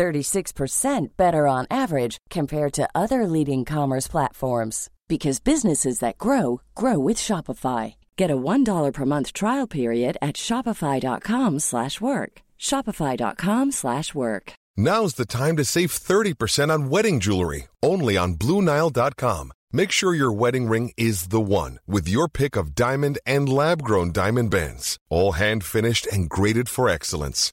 36% better on average compared to other leading commerce platforms because businesses that grow grow with Shopify. Get a $1 per month trial period at shopify.com/work. shopify.com/work. Now's the time to save 30% on wedding jewelry, only on BlueNile.com. Make sure your wedding ring is the one with your pick of diamond and lab grown diamond bands, all hand finished and graded for excellence.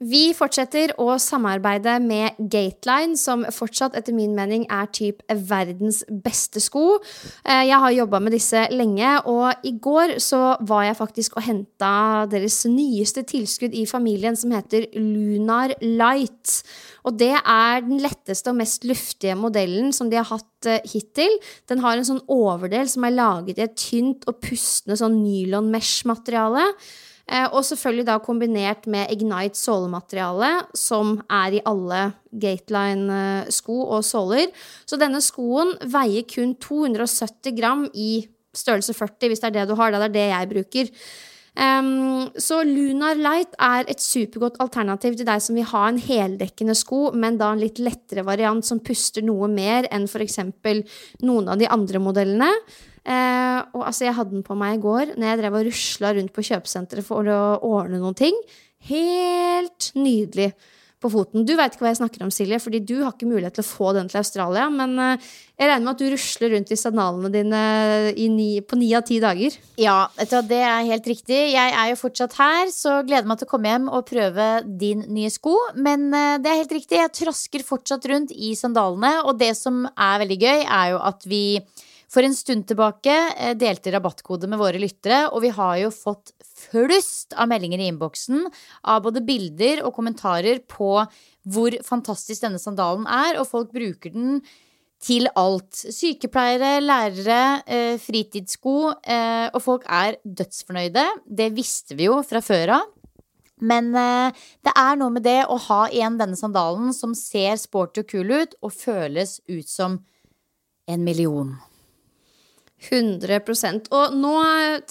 Vi fortsetter å samarbeide med Gateline, som fortsatt etter min mening er typ verdens beste sko. Eh, jeg har jobba med disse lenge, og i går så var jeg faktisk og henta deres nyeste tilskudd i familien, som heter Lunar Light. Og det er den letteste og mest luftige modellen som de har hatt eh, hittil. Den har en sånn overdel som er laget i et tynt og pustende sånn nylon mesh-materiale. Eh, og selvfølgelig da kombinert med Ignite sålemateriale, som er i alle Gateline-sko og såler. Så denne skoen veier kun 270 gram i størrelse 40, hvis det er det du har. Det er det jeg bruker. Um, så Lunar Light er et supergodt alternativ til deg som vil ha en heldekkende sko, men da en litt lettere variant som puster noe mer enn f.eks. noen av de andre modellene. Eh, og altså, jeg hadde den på meg i går når jeg drev og rusla rundt på kjøpesenteret for å ordne noen ting. Helt nydelig på foten. Du veit ikke hva jeg snakker om, Silje, fordi du har ikke mulighet til å få den til Australia. Men eh, jeg regner med at du rusler rundt i sandalene dine ni, på ni av ti dager. Ja, det er helt riktig. Jeg er jo fortsatt her, så gleder meg til å komme hjem og prøve din nye sko. Men eh, det er helt riktig, jeg trasker fortsatt rundt i sandalene. Og det som er veldig gøy, er jo at vi for en stund tilbake eh, delte rabattkode med våre lyttere, og vi har jo fått flust av meldinger i innboksen av både bilder og kommentarer på hvor fantastisk denne sandalen er, og folk bruker den til alt. Sykepleiere, lærere, eh, fritidssko, eh, og folk er dødsfornøyde. Det visste vi jo fra før av. Men det er noe med det å ha igjen denne sandalen som ser sporty og kul ut, og føles ut som en million. 100% Og nå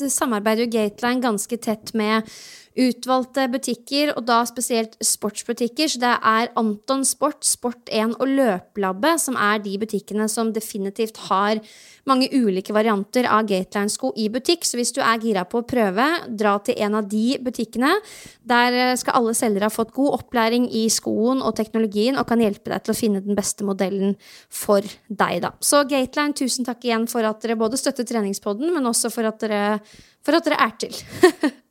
samarbeider jo Gateline ganske tett med utvalgte butikker, og da spesielt sportsbutikker. Så det er Anton Sport, Sport1 og Løplabbet som er de butikkene som definitivt har mange ulike varianter av Gateline-sko i butikk. Så hvis du er gira på å prøve, dra til en av de butikkene. Der eh, skal alle selgere ha fått god opplæring i skoen og teknologien og kan hjelpe deg til å finne den beste modellen for deg, da. Så Gateline, tusen takk igjen for at dere både støtter treningspodden, men også for at dere, for at dere er til.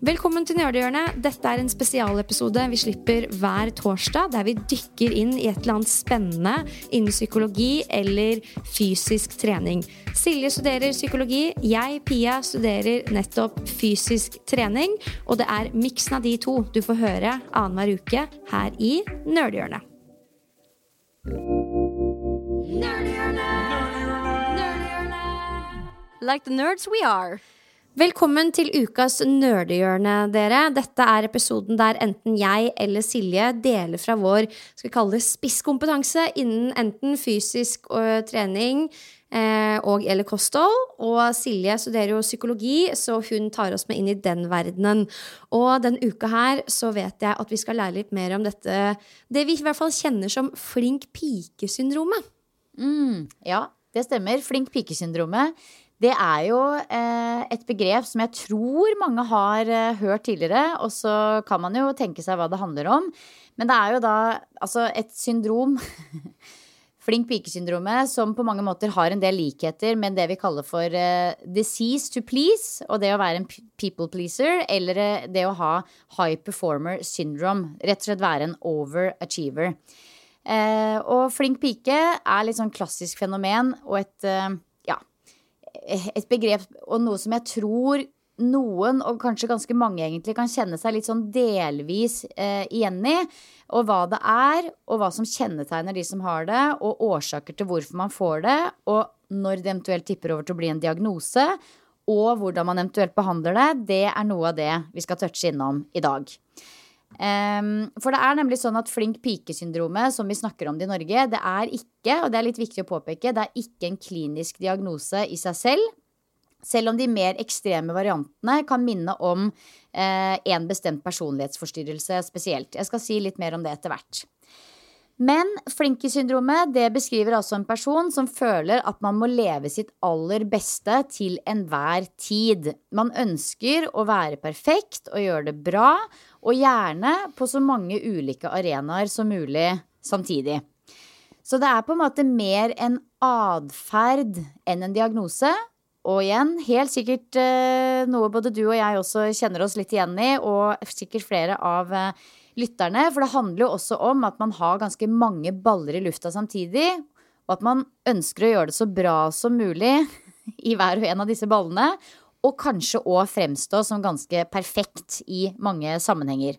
Velkommen til Nerdehjørnet. Dette er en spesialepisode vi slipper hver torsdag, der vi dykker inn i et eller annet spennende innen psykologi eller fysisk trening. Silje studerer psykologi, jeg, Pia, studerer nettopp fysisk trening. Og det er miksen av de to du får høre annenhver uke her i Nerdehjørnet. Nerdehjørnet! Nerdehjørnet! Like the nerds we are. Velkommen til ukas nerdehjørne, dere. Dette er episoden der enten jeg eller Silje deler fra vår skal vi kalle det spisskompetanse innen enten fysisk og trening eh, og eller kosthold. Og Silje studerer jo psykologi, så hun tar oss med inn i den verdenen. Og denne uka her så vet jeg at vi skal lære litt mer om dette, det vi i hvert fall kjenner som flink pike-syndromet. Mm, ja, det stemmer. Flink pike-syndromet. Det er jo eh, et begrep som jeg tror mange har eh, hørt tidligere, og så kan man jo tenke seg hva det handler om. Men det er jo da altså et syndrom Flink pike-syndromet, som på mange måter har en del likheter med det vi kaller for uh, disease to please, og det å være en people pleaser, eller det å ha high performer syndrome. Rett og slett være en overachiever. Og flink pike er litt sånn klassisk fenomen og et et begrep og noe som jeg tror noen, og kanskje ganske mange egentlig, kan kjenne seg litt sånn delvis eh, igjen i. Og hva det er, og hva som kjennetegner de som har det, og årsaker til hvorfor man får det, og når det eventuelt tipper over til å bli en diagnose, og hvordan man eventuelt behandler det, det er noe av det vi skal touche innom i dag. Um, for det er nemlig sånn at flink pike-syndromet, som vi snakker om det i Norge, det er ikke, og det er litt viktig å påpeke, det er ikke en klinisk diagnose i seg selv. Selv om de mer ekstreme variantene kan minne om eh, en bestemt personlighetsforstyrrelse spesielt. Jeg skal si litt mer om det etter hvert. Men Flinky-syndromet det beskriver altså en person som føler at man må leve sitt aller beste til enhver tid. Man ønsker å være perfekt og gjøre det bra, og gjerne på så mange ulike arenaer som mulig samtidig. Så det er på en måte mer en atferd enn en diagnose, og igjen, helt sikkert eh, noe både du og jeg også kjenner oss litt igjen i, og sikkert flere av eh, lytterne. For det handler jo også om at man har ganske mange baller i lufta samtidig. Og at man ønsker å gjøre det så bra som mulig i hver og en av disse ballene. Og kanskje òg fremstå som ganske perfekt i mange sammenhenger.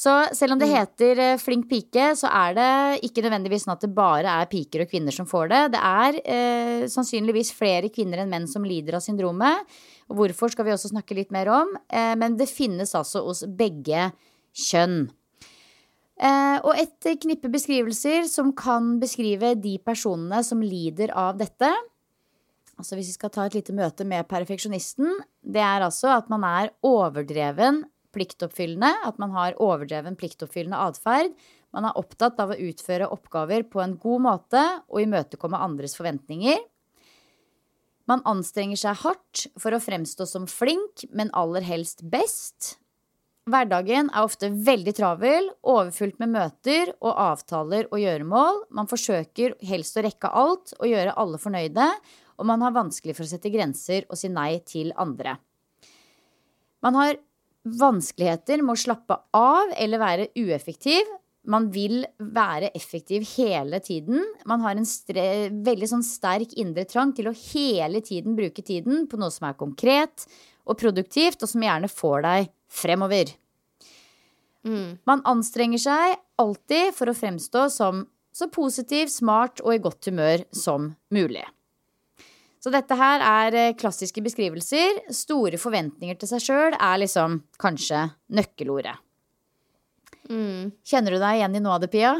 Så selv om det mm. heter eh, flink pike, så er det ikke nødvendigvis sånn at det bare er piker og kvinner som får det. Det er eh, sannsynligvis flere kvinner enn menn som lider av syndromet. Og hvorfor skal vi også snakke litt mer om. Eh, men det finnes altså hos begge kjønn. Eh, og et knippe beskrivelser som kan beskrive de personene som lider av dette. Altså Hvis vi skal ta et lite møte med perfeksjonisten, det er altså at man er overdreven pliktoppfyllende, at man har overdreven pliktoppfyllende atferd. Man er opptatt av å utføre oppgaver på en god måte og imøtekomme andres forventninger. Man anstrenger seg hardt for å fremstå som flink, men aller helst best. Hverdagen er ofte veldig travel, overfylt med møter og avtaler og gjøremål. Man forsøker helst å rekke alt og gjøre alle fornøyde, og man har vanskelig for å sette grenser og si nei til andre. Man har vanskeligheter med å slappe av eller være ueffektiv. Man vil være effektiv hele tiden. Man har en veldig sånn sterk indre trang til å hele tiden bruke tiden på noe som er konkret og produktivt, og som gjerne får deg fremover. Mm. Man anstrenger seg alltid for å fremstå som så positiv, smart og i godt humør som mulig. Så dette her er eh, klassiske beskrivelser. Store forventninger til seg sjøl er liksom kanskje nøkkelordet. Mm. Kjenner du deg igjen i noe av det, Pia?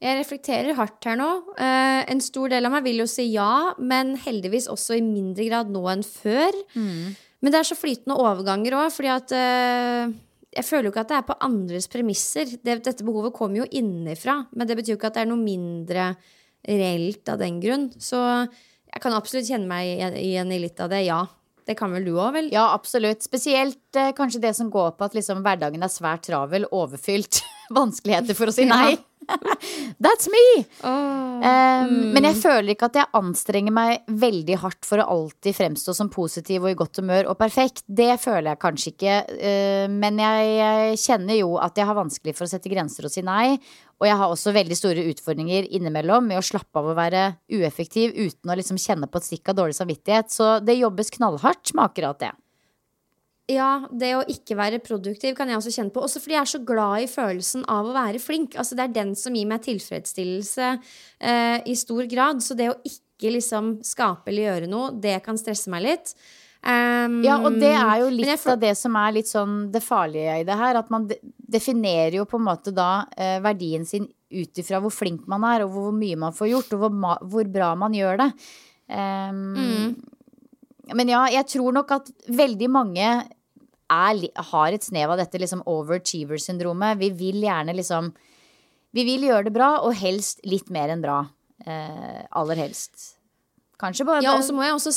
Jeg reflekterer hardt her nå. Uh, en stor del av meg vil jo si ja, men heldigvis også i mindre grad nå enn før. Mm. Men det er så flytende overganger òg, fordi at uh, jeg føler jo ikke at det er på andres premisser. Det, dette behovet kommer jo innenfra, men det betyr jo ikke at det er noe mindre reelt av den grunn. Så jeg kan absolutt kjenne meg igjen i litt av det, ja. Det kan vel du òg, vel? Ja, absolutt. Spesielt eh, kanskje det som går på at liksom, hverdagen er svært travel, overfylt. Vanskeligheter for å si nei. Ja. That's me! Oh, um, mm. Men jeg føler ikke at jeg anstrenger meg veldig hardt for å alltid fremstå som positiv og i godt humør og perfekt. Det føler jeg kanskje ikke. Uh, men jeg, jeg, kjenner jo at jeg har vanskelig for å sette grenser og si nei. Og jeg har også veldig store utfordringer innimellom med å slappe av å være ueffektiv uten å liksom kjenne på et stikk av dårlig samvittighet. Så det jobbes knallhardt med akkurat det. Ja, det å ikke være produktiv kan jeg også kjenne på. Også fordi jeg er så glad i følelsen av å være flink. Altså, det er den som gir meg tilfredsstillelse eh, i stor grad. Så det å ikke liksom skape eller gjøre noe, det kan stresse meg litt. Um, ja, og det er jo litt av det som er litt sånn det farlige i det her. At man definerer jo på en måte da eh, verdien sin ut ifra hvor flink man er, og hvor mye man får gjort, og hvor, hvor bra man gjør det. Um, mm. Men ja, jeg tror nok at veldig mange er, har et snev av dette liksom overachiever-syndromet. Vi vil gjerne liksom Vi vil gjøre det bra, og helst litt mer enn bra. Eh, aller helst. Kanskje bare Ja, og så må jeg også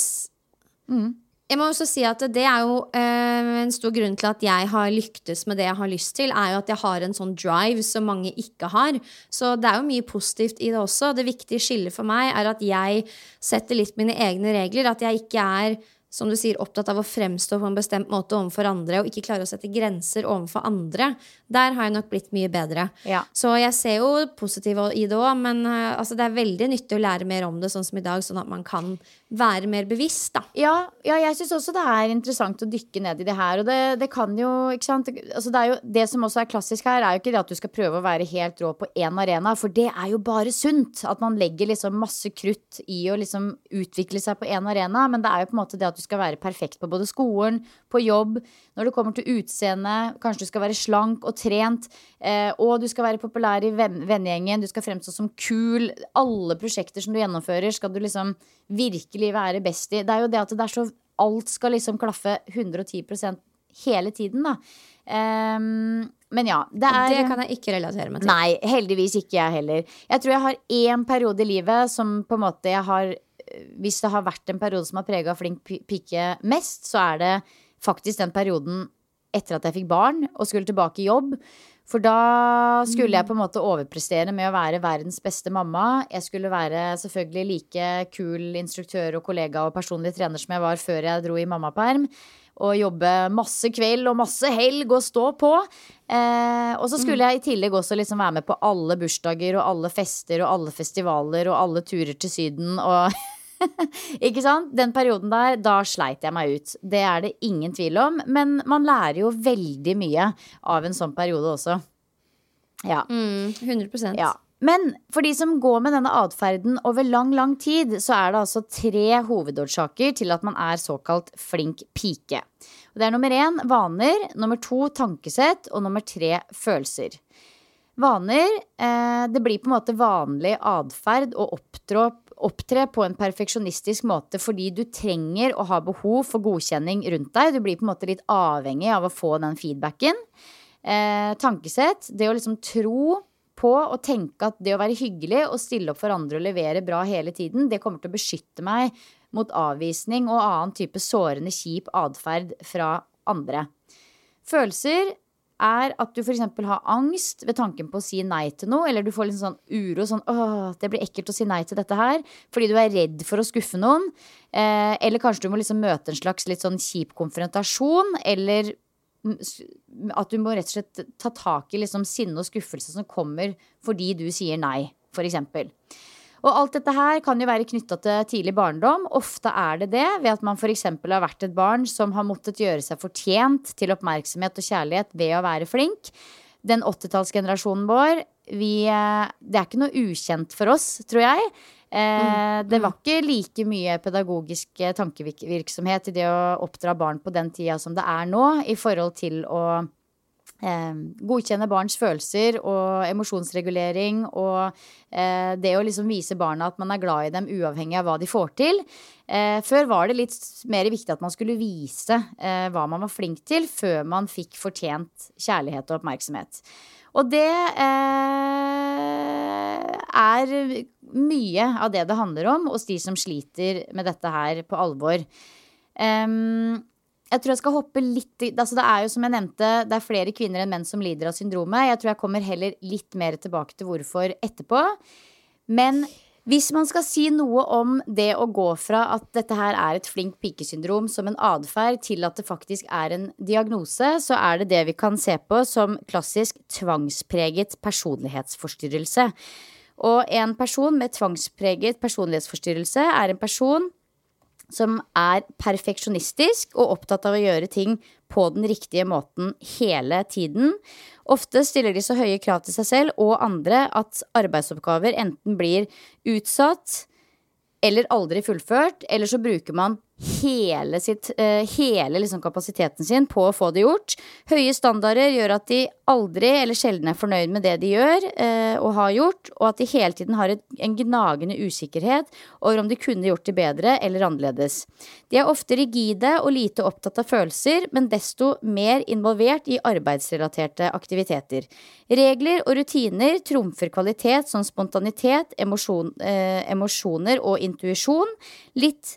mm. Jeg må også si at det er jo eh, en stor grunn til at jeg har lyktes med det jeg har lyst til, er jo at jeg har en sånn drive som mange ikke har. Så det er jo mye positivt i det også. Det viktige skillet for meg er at jeg setter litt mine egne regler. At jeg ikke er som du sier, opptatt av å fremstå på en bestemt måte overfor andre, og ikke klare å sette grenser overfor andre. Der har jeg nok blitt mye bedre. Ja. Så jeg ser jo positivt i det òg, men uh, altså, det er veldig nyttig å lære mer om det sånn som i dag, sånn at man kan være mer bevisst, da. Ja, ja jeg syns også det er interessant å dykke ned i det her. Og det, det kan jo, ikke sant altså, det, jo, det, som også er klassisk her, er jo ikke det at du skal prøve å være helt rå på én arena, for det er jo bare sunt. At man legger liksom masse krutt i å liksom utvikle seg på én arena, men det er jo på en måte det at du skal være perfekt på både skolen, på jobb, når det kommer til utseende, kanskje du skal være slank og trent, eh, og du skal være populær i vennegjengen, du skal fremstå som kul. Alle prosjekter som du gjennomfører, skal du liksom virkelig være best i. Det er jo det at det er så Alt skal liksom klaffe 110% hele tiden, da. Um, men ja, det er Det kan jeg ikke relatere meg til. Nei, heldigvis ikke jeg heller. Jeg tror jeg har én periode i livet som på en måte jeg har hvis det har vært en periode som har prega flink pike mest, så er det faktisk den perioden etter at jeg fikk barn og skulle tilbake i jobb. For da skulle jeg på en måte overprestere med å være verdens beste mamma. Jeg skulle være selvfølgelig like kul instruktør og kollega og personlig trener som jeg var før jeg dro i mammaperm. Og jobbe masse kveld og masse helg og stå på. Eh, og så skulle jeg i tillegg også liksom være med på alle bursdager og alle fester og alle festivaler og alle turer til Syden og ikke sant? Den perioden der, da sleit jeg meg ut. Det er det ingen tvil om. Men man lærer jo veldig mye av en sånn periode også. Ja. Mm, 100% ja. Men for de som går med denne atferden over lang, lang tid, så er det altså tre hovedårsaker til at man er såkalt flink pike. Og det er nummer én vaner, nummer to tankesett og nummer tre følelser. Vaner eh, Det blir på en måte vanlig atferd å opptrå opptre på en perfeksjonistisk måte fordi du trenger å ha behov for godkjenning rundt deg. Du blir på en måte litt avhengig av å få den feedbacken. Eh, tankesett, det å liksom tro på og tenke at det å være hyggelig og stille opp for andre og levere bra hele tiden, det kommer til å beskytte meg mot avvisning og annen type sårende, kjip atferd fra andre. Følelser er at du f.eks. har angst ved tanken på å si nei til noe, eller du får litt sånn uro, sånn åh, det blir ekkelt å si nei til dette her, fordi du er redd for å skuffe noen. Eh, eller kanskje du må liksom møte en slags litt sånn kjip konfrontasjon, eller at du må rett og slett ta tak i liksom sinne og skuffelse som kommer fordi du sier nei, f.eks. Og alt dette her kan jo være knytta til tidlig barndom. Ofte er det det ved at man f.eks. har vært et barn som har måttet gjøre seg fortjent til oppmerksomhet og kjærlighet ved å være flink. Den 80-tallsgenerasjonen vår, vi, eh, det er ikke noe ukjent for oss, tror jeg. Eh, mm. det var ikke like mye pedagogisk tankevirksomhet i det å oppdra barn på den tida som det er nå, i forhold til å eh, godkjenne barns følelser og emosjonsregulering og eh, det å liksom vise barna at man er glad i dem uavhengig av hva de får til. Eh, før var det litt mer viktig at man skulle vise eh, hva man var flink til, før man fikk fortjent kjærlighet og oppmerksomhet. Og det er mye av det det handler om hos de som sliter med dette her på alvor. Um, jeg tror jeg skal hoppe litt altså Det er jo som jeg nevnte, det er flere kvinner enn menn som lider av syndromet. Jeg tror jeg kommer heller litt mer tilbake til hvorfor etterpå. Men hvis man skal si noe om det å gå fra at dette her er et flink pikesyndrom som en atferd, til at det faktisk er en diagnose, så er det det vi kan se på som klassisk tvangspreget personlighetsforstyrrelse. Og en person med tvangspreget personlighetsforstyrrelse er en person som er perfeksjonistisk og opptatt av å gjøre ting på den riktige måten hele tiden. Ofte stiller de så høye krav til seg selv og andre at arbeidsoppgaver enten blir utsatt eller aldri fullført, eller så bruker man hele, sitt, uh, hele liksom kapasiteten sin på å få det gjort. Høye standarder gjør at de aldri eller sjelden er fornøyd med det de gjør uh, og har gjort, og at de hele tiden har et, en gnagende usikkerhet over om de kunne gjort det bedre eller annerledes. De er ofte rigide og lite opptatt av følelser, men desto mer involvert i arbeidsrelaterte aktiviteter. Regler og rutiner trumfer kvalitet som spontanitet, emosjon, uh, emosjoner og intuisjon. Litt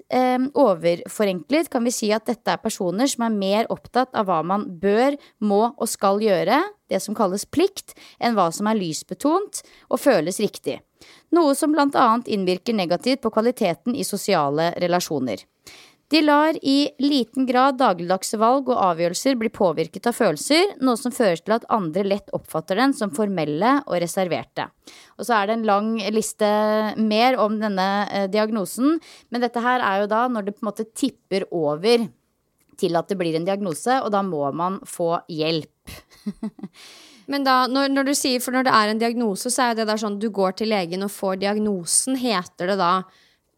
over overforenklet kan vi si at dette er personer som er mer opptatt av hva man bør, må og skal gjøre, det som kalles plikt, enn hva som er lysbetont og føles riktig. Noe som blant annet innvirker negativt på kvaliteten i sosiale relasjoner. De lar i liten grad dagligdagse valg og avgjørelser bli påvirket av følelser, noe som fører til at andre lett oppfatter den som formelle og reserverte. Og så er det en lang liste mer om denne eh, diagnosen, men dette her er jo da når det på en måte tipper over til at det blir en diagnose, og da må man få hjelp. Men da, når, når, du sier, for når det er en diagnose, så er det der sånn du går til legen og får diagnosen. Heter det da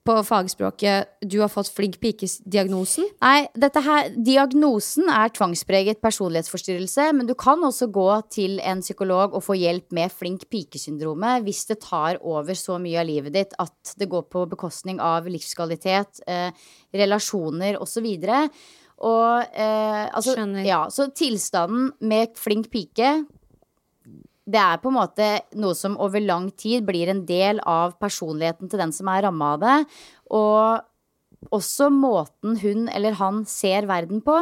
på fagspråket 'du har fått flink pikes'-diagnosen? Nei, dette her, diagnosen er tvangspreget personlighetsforstyrrelse, men du kan også gå til en psykolog og få hjelp med flink pike-syndromet hvis det tar over så mye av livet ditt at det går på bekostning av livskvalitet, eh, relasjoner osv. Og eh, altså, Skjønner. Ja, så tilstanden med flink pike det er på en måte noe som over lang tid blir en del av personligheten til den som er ramma av det. Og også måten hun eller han ser verden på.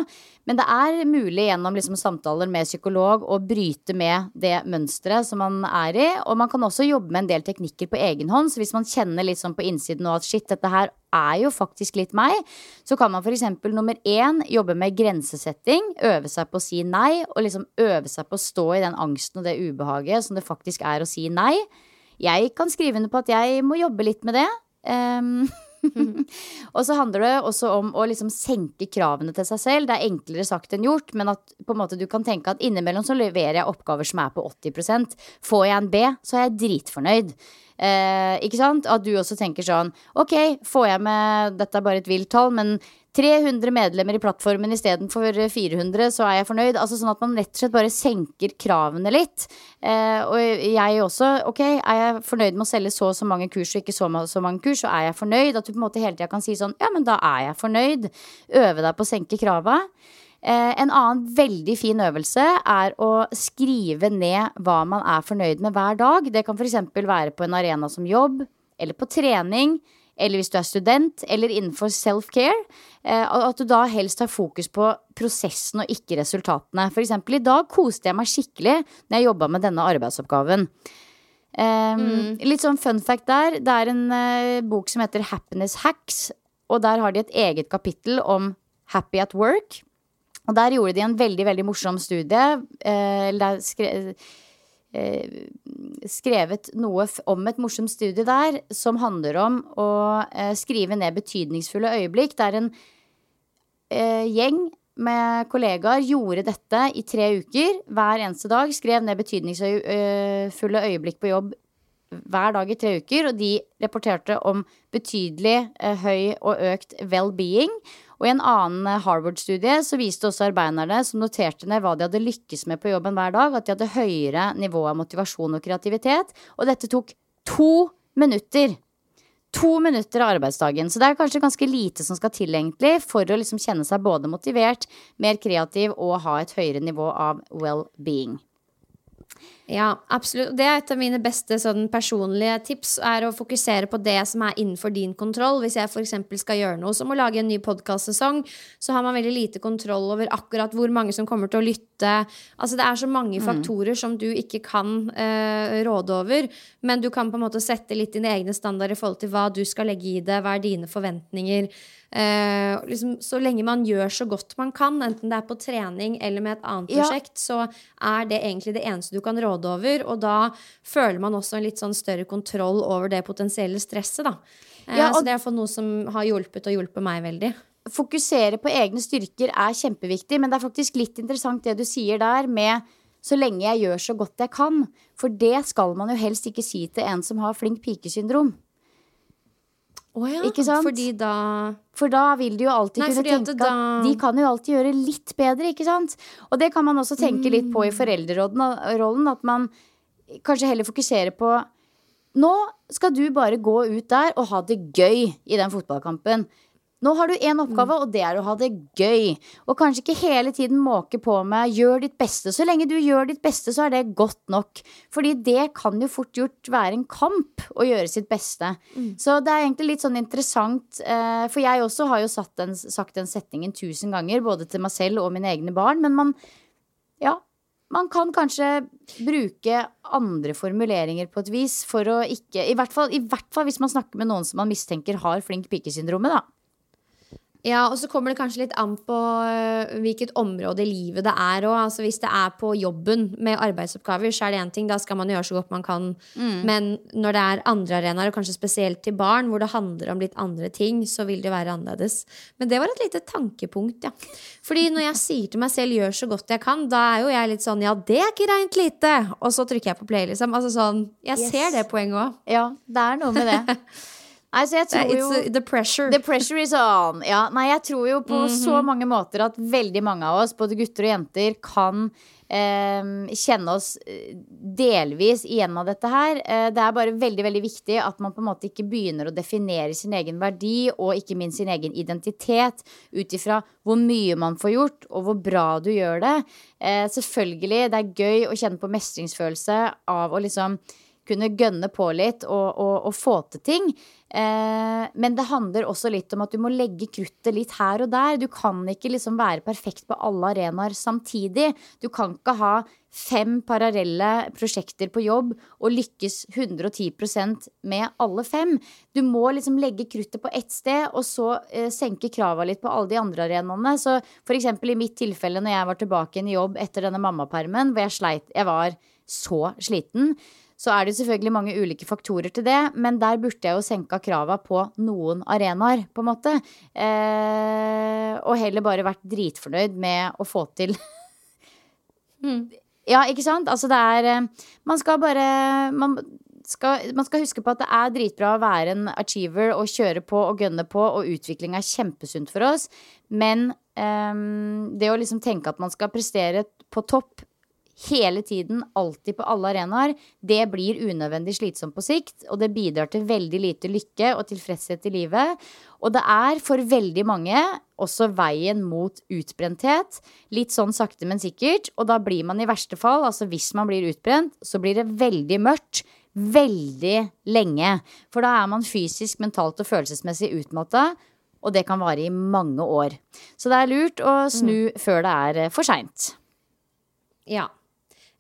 Men det er mulig gjennom liksom samtaler med psykolog å bryte med det mønsteret som man er i. Og man kan også jobbe med en del teknikker på egen hånd. Så hvis man kjenner litt sånn på innsiden nå at shit, dette her er jo faktisk litt meg, så kan man f.eks. nummer én jobbe med grensesetting. Øve seg på å si nei, og liksom øve seg på å stå i den angsten og det ubehaget som det faktisk er å si nei. Jeg kan skrive under på at jeg må jobbe litt med det. Um, og så handler det også om å liksom senke kravene til seg selv. Det er enklere sagt enn gjort, men at måte du kan tenke at innimellom så leverer jeg oppgaver som er på 80% Får jeg en B, så er jeg dritfornøyd. Eh, ikke sant? At du også tenker sånn Ok, får jeg med Dette er bare et vilt tall, men 300 medlemmer i plattformen istedenfor 400, så er jeg fornøyd. Altså Sånn at man rett og slett bare senker kravene litt. Eh, og jeg også. Ok, er jeg fornøyd med å selge så og så mange kurs og ikke så, så mange kurs, så er jeg fornøyd. At du på en måte hele tida kan si sånn Ja, men da er jeg fornøyd. Øve deg på å senke krava. Eh, en annen veldig fin øvelse er å skrive ned hva man er fornøyd med hver dag. Det kan f.eks. være på en arena som jobb, eller på trening, eller hvis du er student, eller innenfor self-care. Eh, at du da helst har fokus på prosessen og ikke resultatene. Eksempel i dag koste jeg meg skikkelig når jeg jobba med denne arbeidsoppgaven. Um, mm. Litt sånn fun fact der. Det er en uh, bok som heter Happiness Hacks. Og der har de et eget kapittel om happy at work. Og der gjorde de en veldig, veldig morsom studie. Der skre, eh, skrevet noe om et morsomt studie der som handler om å skrive ned betydningsfulle øyeblikk. Der er en gjeng med kollegaer gjorde dette i tre uker hver eneste dag. Skrev ned betydningsfulle øyeblikk på jobb hver dag i tre uker. Og de rapporterte om betydelig eh, høy og økt well-being. Og i en annen eh, Harvard-studie så viste også arbeiderne som noterte ned hva de hadde lykkes med på jobben hver dag, at de hadde høyere nivå av motivasjon og kreativitet. Og dette tok to minutter to minutter av arbeidsdagen. Så det er kanskje ganske lite som skal til egentlig for å liksom kjenne seg både motivert, mer kreativ og ha et høyere nivå av well-being. Ja, absolutt. Det er et av mine beste sånn, personlige tips. er Å fokusere på det som er innenfor din kontroll. Hvis jeg f.eks. skal gjøre noe som å lage en ny podkastsesong, så har man veldig lite kontroll over akkurat hvor mange som kommer til å lytte. Altså Det er så mange mm. faktorer som du ikke kan eh, råde over. Men du kan på en måte sette litt dine egne standarder i forhold til hva du skal legge i det. Hva er dine forventninger? Eh, liksom, så lenge man gjør så godt man kan, enten det er på trening eller med et annet prosjekt, ja. så er det egentlig det eneste du kan råde over. Og da føler man også en litt sånn større kontroll over det potensielle stresset. Da. Eh, ja, så det er noe som har hjulpet og hjulpet meg veldig. Fokusere på egne styrker er kjempeviktig, men det er faktisk litt interessant det du sier der med så lenge jeg gjør så godt jeg kan. For det skal man jo helst ikke si til en som har flink pikesyndrom. Oh ja, ikke sant? Fordi da For da vil de jo alltid Nei, kunne tenke at, da... at, de kan jo alltid gjøre litt bedre, ikke sant? Og det kan man også tenke mm. litt på i mm. foreldrerollen, at man kanskje heller fokuserer på Nå skal du bare gå ut der og ha det gøy i den fotballkampen. Nå har du én oppgave, og det er å ha det gøy. Og kanskje ikke hele tiden måke på med 'gjør ditt beste'. Så lenge du gjør ditt beste, så er det godt nok. Fordi det kan jo fort gjort være en kamp å gjøre sitt beste. Mm. Så det er egentlig litt sånn interessant, eh, for jeg også har jo en, sagt den setningen tusen ganger, både til meg selv og mine egne barn, men man Ja, man kan kanskje bruke andre formuleringer på et vis for å ikke I hvert fall, i hvert fall hvis man snakker med noen som man mistenker har flink pike-syndromet, da. Ja, og så kommer det kanskje litt an på uh, hvilket område i livet det er òg. Altså, hvis det er på jobben med arbeidsoppgaver, så er det én ting. Da skal man gjøre så godt man kan. Mm. Men når det er andre arenaer, og kanskje spesielt til barn, hvor det handler om litt andre ting, så vil det være annerledes. Men det var et lite tankepunkt, ja. Fordi når jeg sier til meg selv 'gjør så godt jeg kan', da er jo jeg litt sånn 'ja, det er ikke reint lite', og så trykker jeg på play, liksom. Altså sånn Jeg yes. ser det poenget òg. Ja, det er noe med det. Altså, jeg tror jo The pressure. The pressure is on. Ja, nei, jeg tror jo på mm -hmm. så mange måter at veldig mange av oss, både gutter og jenter, kan eh, kjenne oss eh, delvis igjen av dette her. Eh, det er bare veldig veldig viktig at man på en måte ikke begynner å definere sin egen verdi og ikke minst sin egen identitet ut ifra hvor mye man får gjort, og hvor bra du gjør det. Eh, selvfølgelig, det er gøy å kjenne på mestringsfølelse av å liksom kunne gønne på litt og, og, og få til ting. Eh, men det handler også litt om at du må legge kruttet litt her og der. Du kan ikke liksom være perfekt på alle arenaer samtidig. Du kan ikke ha fem parallelle prosjekter på jobb og lykkes 110% med alle fem. Du må liksom legge kruttet på ett sted, og så eh, senke krava litt på alle de andre arenaene. Så for eksempel i mitt tilfelle når jeg var tilbake i jobb etter denne mammapermen, hvor jeg sleit Jeg var så sliten så er det selvfølgelig mange ulike faktorer til det, men der burde jeg jo senka krava på noen arenaer, på en måte. Eh, og heller bare vært dritfornøyd med å få til mm. Ja, ikke sant? Altså det er eh, Man skal bare man skal, man skal huske på at det er dritbra å være en achiever og kjøre på og gønne på, og utvikling er kjempesunt for oss, men um, det å liksom tenke at man skal prestere på topp hele tiden, alltid på alle arenaer, det blir unødvendig slitsomt på sikt. Og det bidrar til veldig lite lykke og tilfredshet i livet. Og det er for veldig mange også veien mot utbrenthet. Litt sånn sakte, men sikkert. Og da blir man i verste fall, altså hvis man blir utbrent, så blir det veldig mørkt. Veldig lenge. For da er man fysisk, mentalt og følelsesmessig utmatta. Og det kan vare i mange år. Så det er lurt å snu mm. før det er eh, for seint. Ja.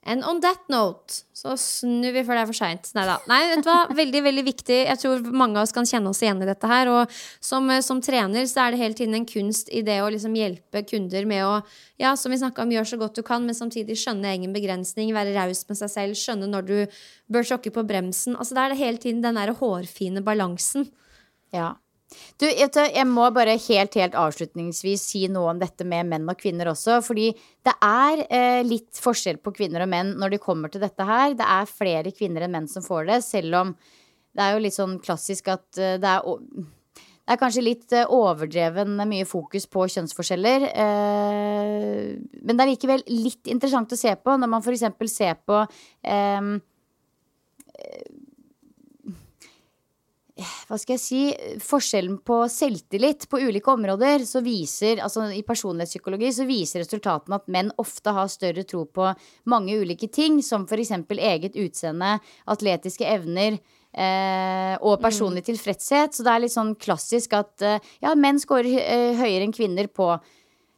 And on that note så snur vi før det er for seint. Nei da. Nei, vet du hva? Veldig, veldig viktig. Jeg tror mange av oss kan kjenne oss igjen i dette her. Og som, eh, som trener så er det hele tiden en kunst i det å liksom hjelpe kunder med å, ja, som vi om, gjøre så godt du kan, men samtidig skjønne egen begrensning, være raus med seg selv, skjønne når du bør tråkke på bremsen. Altså det er det hele tiden den der hårfine balansen. Ja. Du, jeg må bare helt, helt avslutningsvis si noe om dette med menn og kvinner også. Fordi det er eh, litt forskjell på kvinner og menn når det kommer til dette her. Det er flere kvinner enn menn som får det, selv om det er jo litt sånn klassisk at uh, det er det er kanskje litt uh, overdreven mye fokus på kjønnsforskjeller. Eh, men det er likevel litt interessant å se på når man f.eks. ser på um, hva skal jeg si, forskjellen på selvtillit på ulike områder, så viser, altså i personlighetspsykologi, så viser resultatene at menn ofte har større tro på mange ulike ting, som f.eks. eget utseende, atletiske evner. Eh, og personlig mm. tilfredshet. Så det er litt sånn klassisk at eh, ja, menn scorer eh, høyere enn kvinner på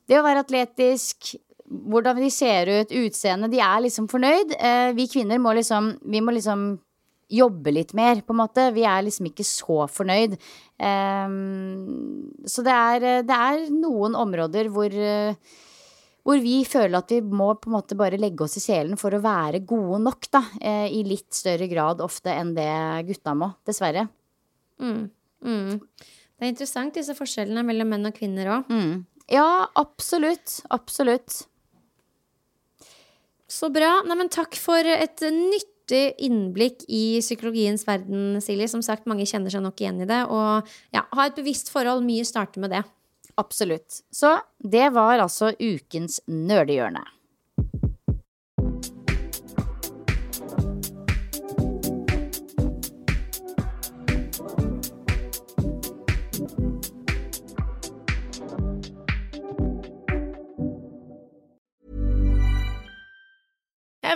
det å være atletisk, hvordan de ser ut, utseende. De er liksom fornøyd. Eh, vi kvinner må liksom, vi må liksom jobbe litt mer, på en måte. Vi er liksom ikke så fornøyd. Um, så det er, det er, noen områder hvor, hvor vi føler at vi må på en måte bare legge oss i selen for å være gode nok, da. Eh, I litt større grad ofte enn det gutta må, dessverre. Mm. Mm. Det er interessant, disse forskjellene mellom menn og kvinner òg. Mm. Ja, absolutt. Absolutt. Så bra. Neimen, takk for et nytt nyttig innblikk i psykologiens verden, Silje. Som sagt, mange kjenner seg nok igjen i det. Og ja, ha et bevisst forhold. Mye starter med det. Absolutt. Så det var altså ukens nerdehjørne.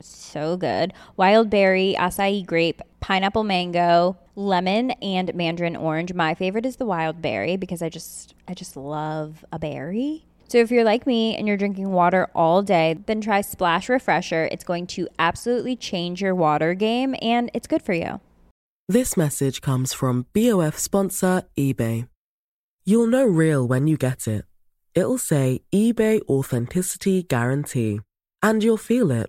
so good. Wild berry, acai grape, pineapple mango, lemon, and mandarin orange. My favorite is the wild berry because I just I just love a berry. So if you're like me and you're drinking water all day, then try Splash Refresher. It's going to absolutely change your water game and it's good for you. This message comes from BOF sponsor eBay. You'll know real when you get it. It'll say eBay Authenticity Guarantee. And you'll feel it.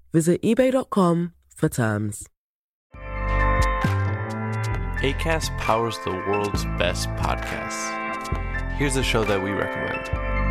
Visit eBay.com for terms. ACAST powers the world's best podcasts. Here's a show that we recommend.